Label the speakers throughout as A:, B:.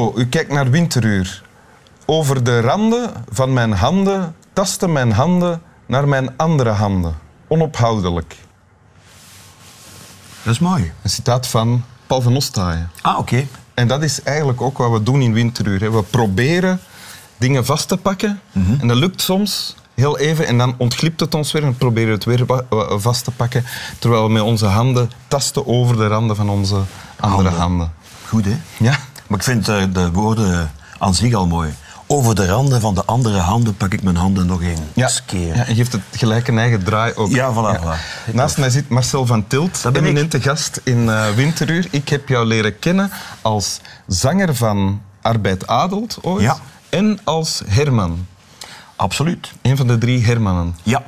A: Hallo, u kijkt naar Winteruur. Over de randen van mijn handen tasten mijn handen naar mijn andere handen. Onophoudelijk.
B: Dat is mooi.
A: Een citaat van Paul van Ostaaien.
B: Ah, oké.
A: En dat is eigenlijk ook wat we doen in Winteruur. hè. We proberen dingen vast te pakken. En dat lukt soms heel even en dan ontglipt het ons weer en we proberen het weer vast te pakken. Terwijl we met onze handen tasten over de randen van onze andere
B: Handen.
A: handen.
B: Goed, hè?
A: Ja?
B: Maar ik vind eh, de woorden aan zich al mooi. Over de randen van de andere handen pak ik mijn handen nog eens keer.
A: Ja, en geeft het gelijk een eigen draai ook.
B: Ja, voilà, voilà.
A: Naast mij zit Marcel van Tilt,
B: Dat ik.
A: eminente gast in eh, Winteruur. Ik heb jou leren kennen als zanger van Arbeid Adelt ooit
B: Ja.
A: en als Herman.
B: Absoluut.
A: Een van de drie Hermannen.
B: Ja.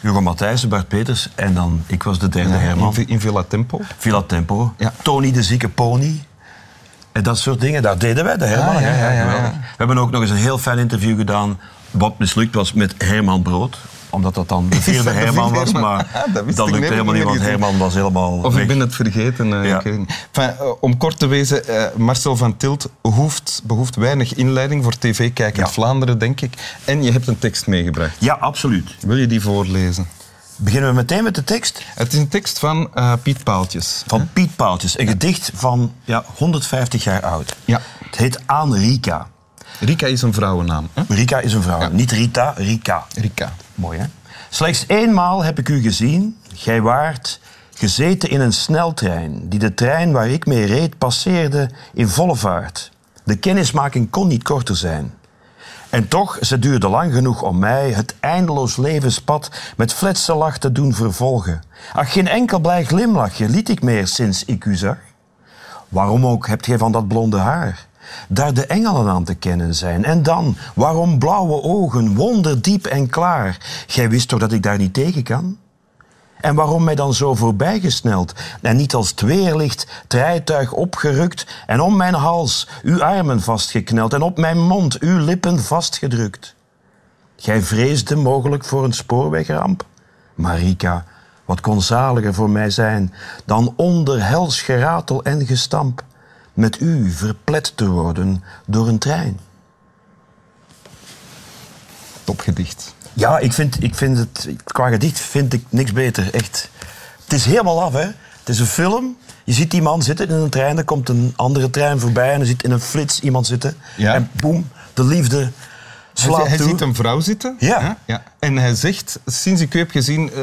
B: Hugo Matthijssen, Bart Peters en dan ik was de derde
A: Ja,
B: Herman.
A: in, Vi- in Villa Tempo.
B: Villa Tempo.
A: Ja.
B: Tony de zieke pony. En dat soort dingen, dat deden wij, de Herman.
A: Ah, ja,
B: hè.
A: ja, ja, ja.
B: We hebben ook nog eens een heel fijn interview gedaan, wat mislukt was met Herman Brood. Omdat dat dan de vierde Herman was,
A: Herman?
B: maar
A: Ah, dat
B: dat lukte helemaal niet, want Herman was helemaal
A: Of
B: weg.
A: ik ben het vergeten. eh,
B: Ja.
A: ik. Enfin, eh, om kort te wezen, eh, Marcel van Tilt hoeft, behoeft weinig inleiding voor tv kijkend
B: Ja.
A: Vlaanderen, denk ik. En je hebt een tekst meegebracht.
B: Ja, absoluut.
A: Wil je die voorlezen?
B: Beginnen we meteen met de tekst
A: Het is een tekst van eh, Piet Paaltjes.
B: van Piet Paaltjes. Een gedicht van ja, 150 jaar oud.
A: Ja.
B: Het heet Aan Rika.
A: Rika is een vrouwennaam. Hè?
B: Rika is een vrouw.
A: Ja.
B: Niet Rita, Rika.
A: Rika.
B: Mooi, hè? Slechts eenmaal heb ik u gezien. Gij waart gezeten in een sneltrein... die de trein waar ik mee reed passeerde in volle vaart. De kennismaking kon niet korter zijn. En toch, ze duurde lang genoeg om mij het eindeloos levenspad met fletse lach te doen vervolgen. Ach, geen enkel blij glimlachje liet ik meer sinds ik u zag. Waarom ook hebt gij van dat blonde haar? Daar de engelen aan te kennen zijn. En dan, waarom blauwe ogen, wonderdiep en klaar? Gij wist toch dat ik daar niet tegen kan? En waarom mij dan zo voorbijgesneld en niet als tweerlicht trijtuig opgerukt en om mijn hals uw armen vastgekneld en op mijn mond uw lippen vastgedrukt? Gij vreesde mogelijk voor een spoorwegramp? Marika, wat kon zaliger voor mij zijn dan onder hels geratel en gestamp met u verplet te worden door een trein?
A: Topgedicht.
B: Ja, ik vind, ik vind het, qua gedicht vind ik niks beter, echt. Het is helemaal af, hè. Het is een film. Je ziet die man zitten in een trein, er komt een andere trein voorbij en er zit in een flits iemand zitten.
A: Ja.
B: En boem, de liefde slaat
A: hij ziet een vrouw zitten.
B: Ja.
A: hè? ja. En hij zegt, sinds ik u heb gezien, eh,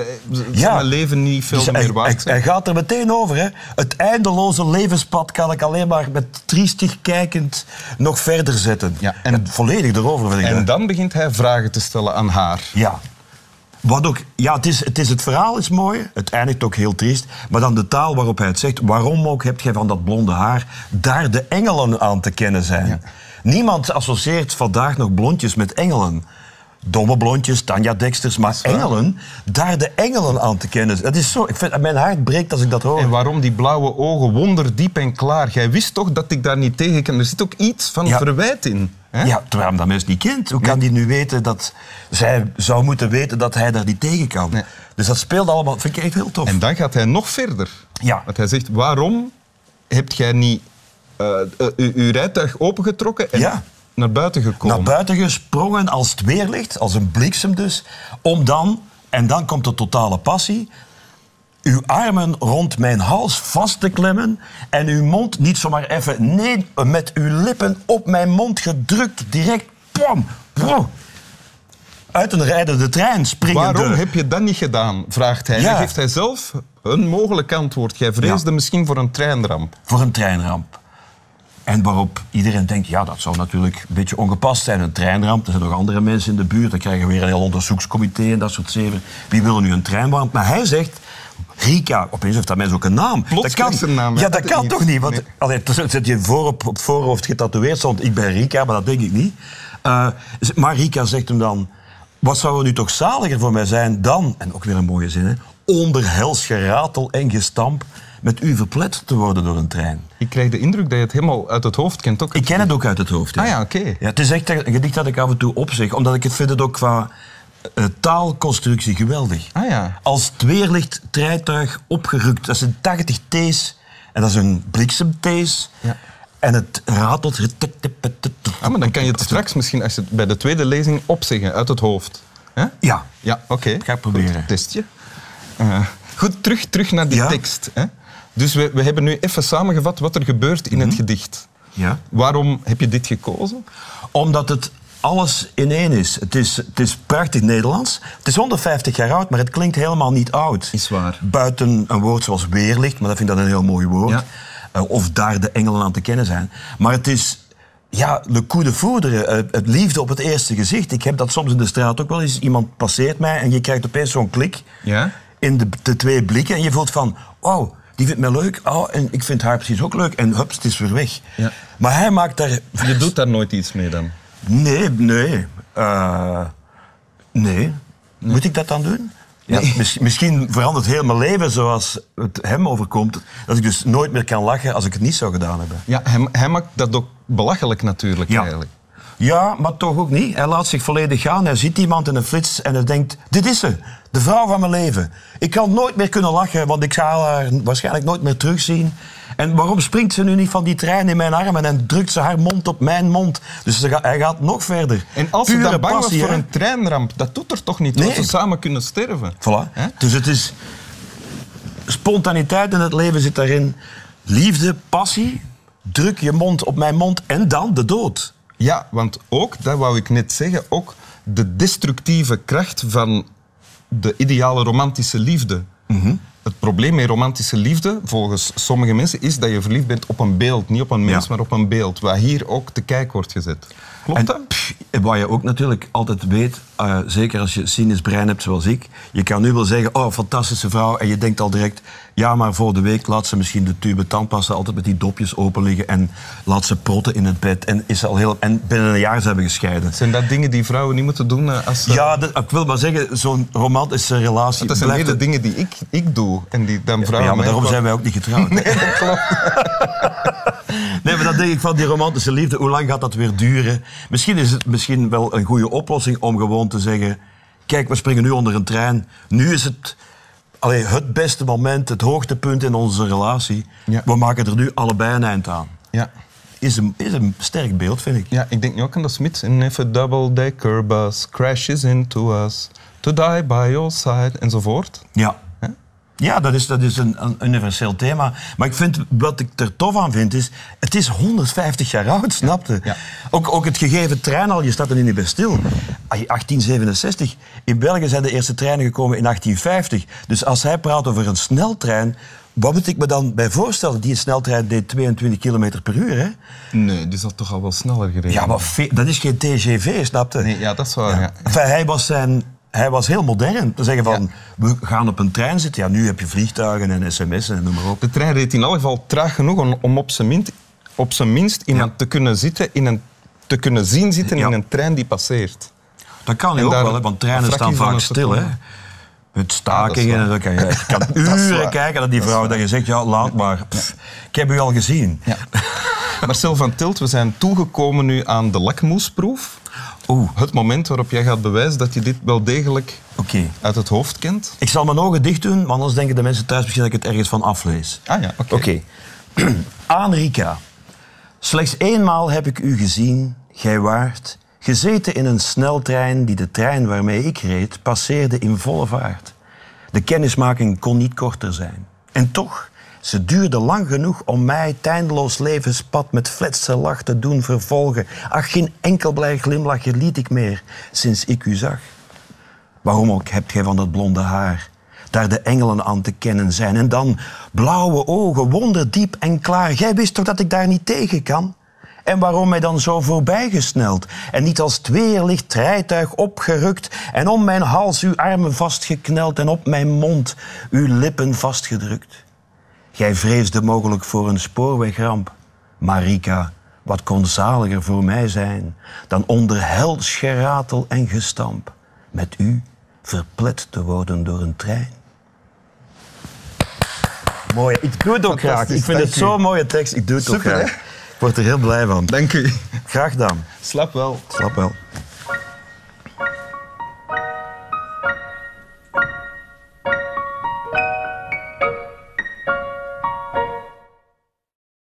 A: is
B: Ja.
A: mijn leven niet veel
B: Dus hij,
A: meer
B: hij,
A: waard.
B: hij gaat er meteen over. Hè. Het eindeloze levenspad kan ik alleen maar met triestig kijkend nog verder zetten.
A: Ja, en-
B: en volledig erover. Vind ik
A: En
B: dat.
A: dan begint hij vragen te stellen aan haar.
B: Ja. Wat ook, ja, het, is, het, is, het verhaal is mooi, het eindigt ook heel triest. Maar dan de taal waarop hij het zegt. Waarom ook hebt jij van dat blonde haar daar de engelen aan te kennen zijn? Niemand associeert vandaag nog blondjes met engelen. Domme blondjes, Tanja Dexters, maar engelen, daar de engelen aan te kennen. Dat is zo, ik vind, mijn hart breekt als ik dat hoor.
A: En waarom die blauwe ogen, wonderdiep en klaar. Jij wist toch dat ik daar niet tegen kan. Er zit ook iets van
B: Ja.
A: verwijt in. Hè?
B: Ja, terwijl hij dat mensen niet kent. Hoe kan die nu weten dat... Zij zou moeten weten dat hij daar niet tegen kan.
A: Nee.
B: Dus dat speelt allemaal... vind ik echt heel tof.
A: En dan gaat hij nog verder.
B: Ja.
A: Want hij zegt, waarom hebt jij niet eh, eh, uw, uw rijtuig opengetrokken en
B: Ja.
A: naar buiten gekomen?
B: naar buiten gesprongen als het weerlicht, als een bliksem dus, om dan, en dan komt de totale passie, uw armen rond mijn hals vast te klemmen en uw mond niet zomaar even, nee, met uw lippen op mijn mond gedrukt, direct, pom, pom, uit een rijdende trein springen.
A: Waarom heb je dat niet gedaan? vraagt hij.
B: Ja.
A: dan geeft hij zelf een mogelijk antwoord. Jij vreesde
B: Ja.
A: misschien voor een treinramp.
B: Voor een treinramp. En waarop iedereen denkt, ja, dat zou natuurlijk een beetje ongepast zijn. Een treinramp, er zijn nog andere mensen in de buurt. Dan krijgen we weer een heel onderzoekscomité en dat soort zeven. Wie wil nu een treinramp? Maar hij zegt, Rika, opeens heeft dat mens ook een naam.
A: Plots
B: dat kan,
A: een naam?
B: Ja, dat
A: Dat
B: kan
A: niet.
B: toch niet? Want
A: Nee.
B: allee, zit je voor op, op het voorhoofd getatoeëerd stond, ik ben Rika, maar dat denk ik niet. Eh, maar Rika zegt hem dan, wat zou er nu toch zaliger voor mij zijn dan, en ook weer een mooie zin, hè, onder hels geratel en gestamp met u verplet te worden door een trein.
A: Ik krijg de indruk dat je het helemaal uit het hoofd kent. Ook
B: Ik ken het ook uit het hoofd.
A: Ah ja, oké.
B: Ja, het is echt een gedicht dat ik af en toe opzeg, omdat ik het vind het ook qua eh, taalconstructie geweldig.
A: Ah ja.
B: Als tweerlicht trijtuig opgerukt, dat zijn 80 T's en dat is een bliksemthees.
A: Ja.
B: En het ratelt.
A: Ah, maar dan kan je het straks misschien als je het bij de tweede lezing opzeggen uit het hoofd.
B: Ja.
A: Ja, oké.
B: Ga ik proberen.
A: Goed, testje. Eh, goed, terug, terug naar die
B: Ja.
A: tekst. Hè? Dus we, we hebben nu even samengevat wat er gebeurt in
B: Mhm.
A: het gedicht.
B: ja.
A: Waarom heb je dit gekozen?
B: Omdat het alles in één is. Het, is. het is prachtig Nederlands. Het is 150 jaar oud, maar het klinkt helemaal niet oud.
A: Is waar.
B: Buiten een woord zoals weerlicht, maar dat vind ik dan een heel mooi woord.
A: Ja.
B: Eh, of daar de engelen aan te kennen zijn. Maar het is... Ja, le coup de foudre, eh, het liefde op het eerste gezicht. Ik heb dat soms in de straat ook wel eens. Iemand passeert mij en je krijgt opeens zo'n klik
A: Ja?
B: in de, de twee blikken. En je voelt van, oh, die vindt mij leuk. Oh, en ik vind haar precies ook leuk. En hups, het is weer weg.
A: Ja.
B: Maar hij maakt daar...
A: Je doet daar nooit iets mee dan?
B: Nee, nee. Eh, nee. Moet ik dat dan doen? Ja, mis- misschien verandert heel mijn leven zoals het hem overkomt. Dat ik dus nooit meer kan lachen als ik het niet zou gedaan hebben.
A: Ja, hij, hij maakt dat ook belachelijk natuurlijk
B: Ja.
A: eigenlijk.
B: Ja, maar toch ook niet. Hij laat zich volledig gaan. Hij ziet iemand in een flits en hij denkt... Dit is ze. De vrouw van mijn leven. Ik kan nooit meer kunnen lachen, want ik ga haar waarschijnlijk nooit meer terugzien. En waarom springt ze nu niet van die trein in mijn armen en drukt ze haar mond op mijn mond? Dus ze ga- hij gaat nog verder.
A: En als ze
B: Pure
A: dan bang
B: passie,
A: was voor
B: hè?
A: een treinramp, dat doet er toch niet?
B: Nee.
A: Dat ze samen kunnen sterven.
B: Voilà. Dus het is... Spontaniteit in het leven zit daarin. Liefde, passie, druk je mond op mijn mond en dan de dood.
A: Ja, want ook, dat wou ik net zeggen, ook de destructieve kracht van de ideale romantische liefde.
B: Mhm.
A: Het probleem met romantische liefde, volgens sommige mensen, is dat je verliefd bent op een beeld. Niet op een mens,
B: Ja.
A: maar op een beeld. Waar hier ook te kijk wordt gezet. Klopt
B: En
A: dat?
B: Wat je ook natuurlijk altijd weet, eh, zeker als je cynisch brein hebt zoals ik, je kan nu wel zeggen, oh, fantastische vrouw, en je denkt al direct, ja, maar voor de week laat ze misschien de tube tandpasta altijd met die dopjes open liggen en laat ze protten in het bed en is al heel... En binnen een jaar zijn we gescheiden.
A: Zijn dat dingen die vrouwen niet moeten doen eh, als ze...
B: Ja, dat- ik wil maar zeggen, zo'n romantische relatie
A: dat zijn
B: het-
A: dingen die ik, ik doe. En die dan vrouwen
B: Ja, maar
A: mij
B: daarom
A: ook
B: zijn wij ook niet getrouwd.
A: Nee, dat klopt.
B: Nee, maar dan denk ik van die romantische liefde, hoe lang gaat dat weer duren? Misschien is het misschien wel een goede oplossing om gewoon te zeggen... Kijk, we springen nu onder een trein. Nu is het allee, het beste moment, het hoogtepunt in onze relatie.
A: Ja.
B: We maken er nu allebei een eind aan.
A: Ja.
B: Is een, is een sterk beeld, vind ik.
A: ja, ik denk nu ook aan de Smiths. And if a double-decker bus crashes into us, to die by your side, enzovoort.
B: Ja. Ja, dat is, dat is een, een universeel thema. Maar ik vind, wat ik er tof aan vind, is... Het is 150 jaar oud, snapte?
A: Ja.
B: Ook, ook het gegeven trein al, je staat er niet bij stil. Ah, 1867. In België zijn de eerste treinen gekomen in 1850. Dus als hij praat over een sneltrein... Wat moet ik me dan bij voorstellen? Die sneltrein deed 22 km per uur, hè?
A: Nee, die zal toch al wel sneller gereden
B: Ja, maar dat is geen TGV, snapte?
A: Nee, ja, dat is waar. Ja.
B: Enfin, hij, was zijn, hij was heel modern. Te zeggen van, we gaan op een trein zitten. Ja, nu heb je vliegtuigen en sms'en en noem maar op.
A: De trein reed in elk geval traag genoeg om, om op, zijn minst, op zijn minst iemand
B: Ja.
A: te kunnen zitten, in een, te kunnen zien zitten
B: Ja.
A: in een trein die passeert.
B: Dat kan
A: En
B: ook
A: daar
B: wel, hè, want treinen staan vaak stil. Hè. Met stakingen. en dan kan je, je kan uren kijken naar die vrouw dat je zegt, ja, laat maar. Pff, ik heb u al gezien.
A: Marcel van Tilt, we zijn toegekomen nu aan de lakmoesproef.
B: Oeh,
A: Het moment waarop jij gaat bewijzen dat je dit wel degelijk uit het hoofd kent.
B: Ik zal mijn ogen dicht doen, want anders denken de mensen thuis misschien dat ik het ergens van aflees.
A: Ah ja, oké.
B: Aan Rika. Slechts eenmaal heb ik u gezien, gij waart, gezeten in een sneltrein die de trein waarmee ik reed passeerde in volle vaart. De kennismaking kon niet korter zijn. En toch, ze duurde lang genoeg om mij tijdeloos levenspad met fletse lach te doen vervolgen. Ach, geen enkel blij glimlachje liet ik meer sinds ik u zag. Waarom ook hebt gij van dat blonde haar? Daar de engelen aan te kennen zijn. En dan blauwe ogen, wonderdiep en klaar. Gij wist toch dat ik daar niet tegen kan? En waarom mij dan zo voorbijgesneld? En niet als tweerlicht rijtuig opgerukt... en om mijn hals uw armen vastgekneld... en op mijn mond uw lippen vastgedrukt? Gij vreesde mogelijk voor een spoorwegramp. Marika, wat kon zaliger voor mij zijn... dan onder hels geratel en gestamp... met u verplet te worden door een trein. Mooi. Ik doe het ook graag. Ik vind het zo'n mooie tekst. Ik doe het ook graag.
A: hè?
B: Ik word er heel blij van.
A: Dank u.
B: Graag dan.
A: Slap wel.
B: Slap wel.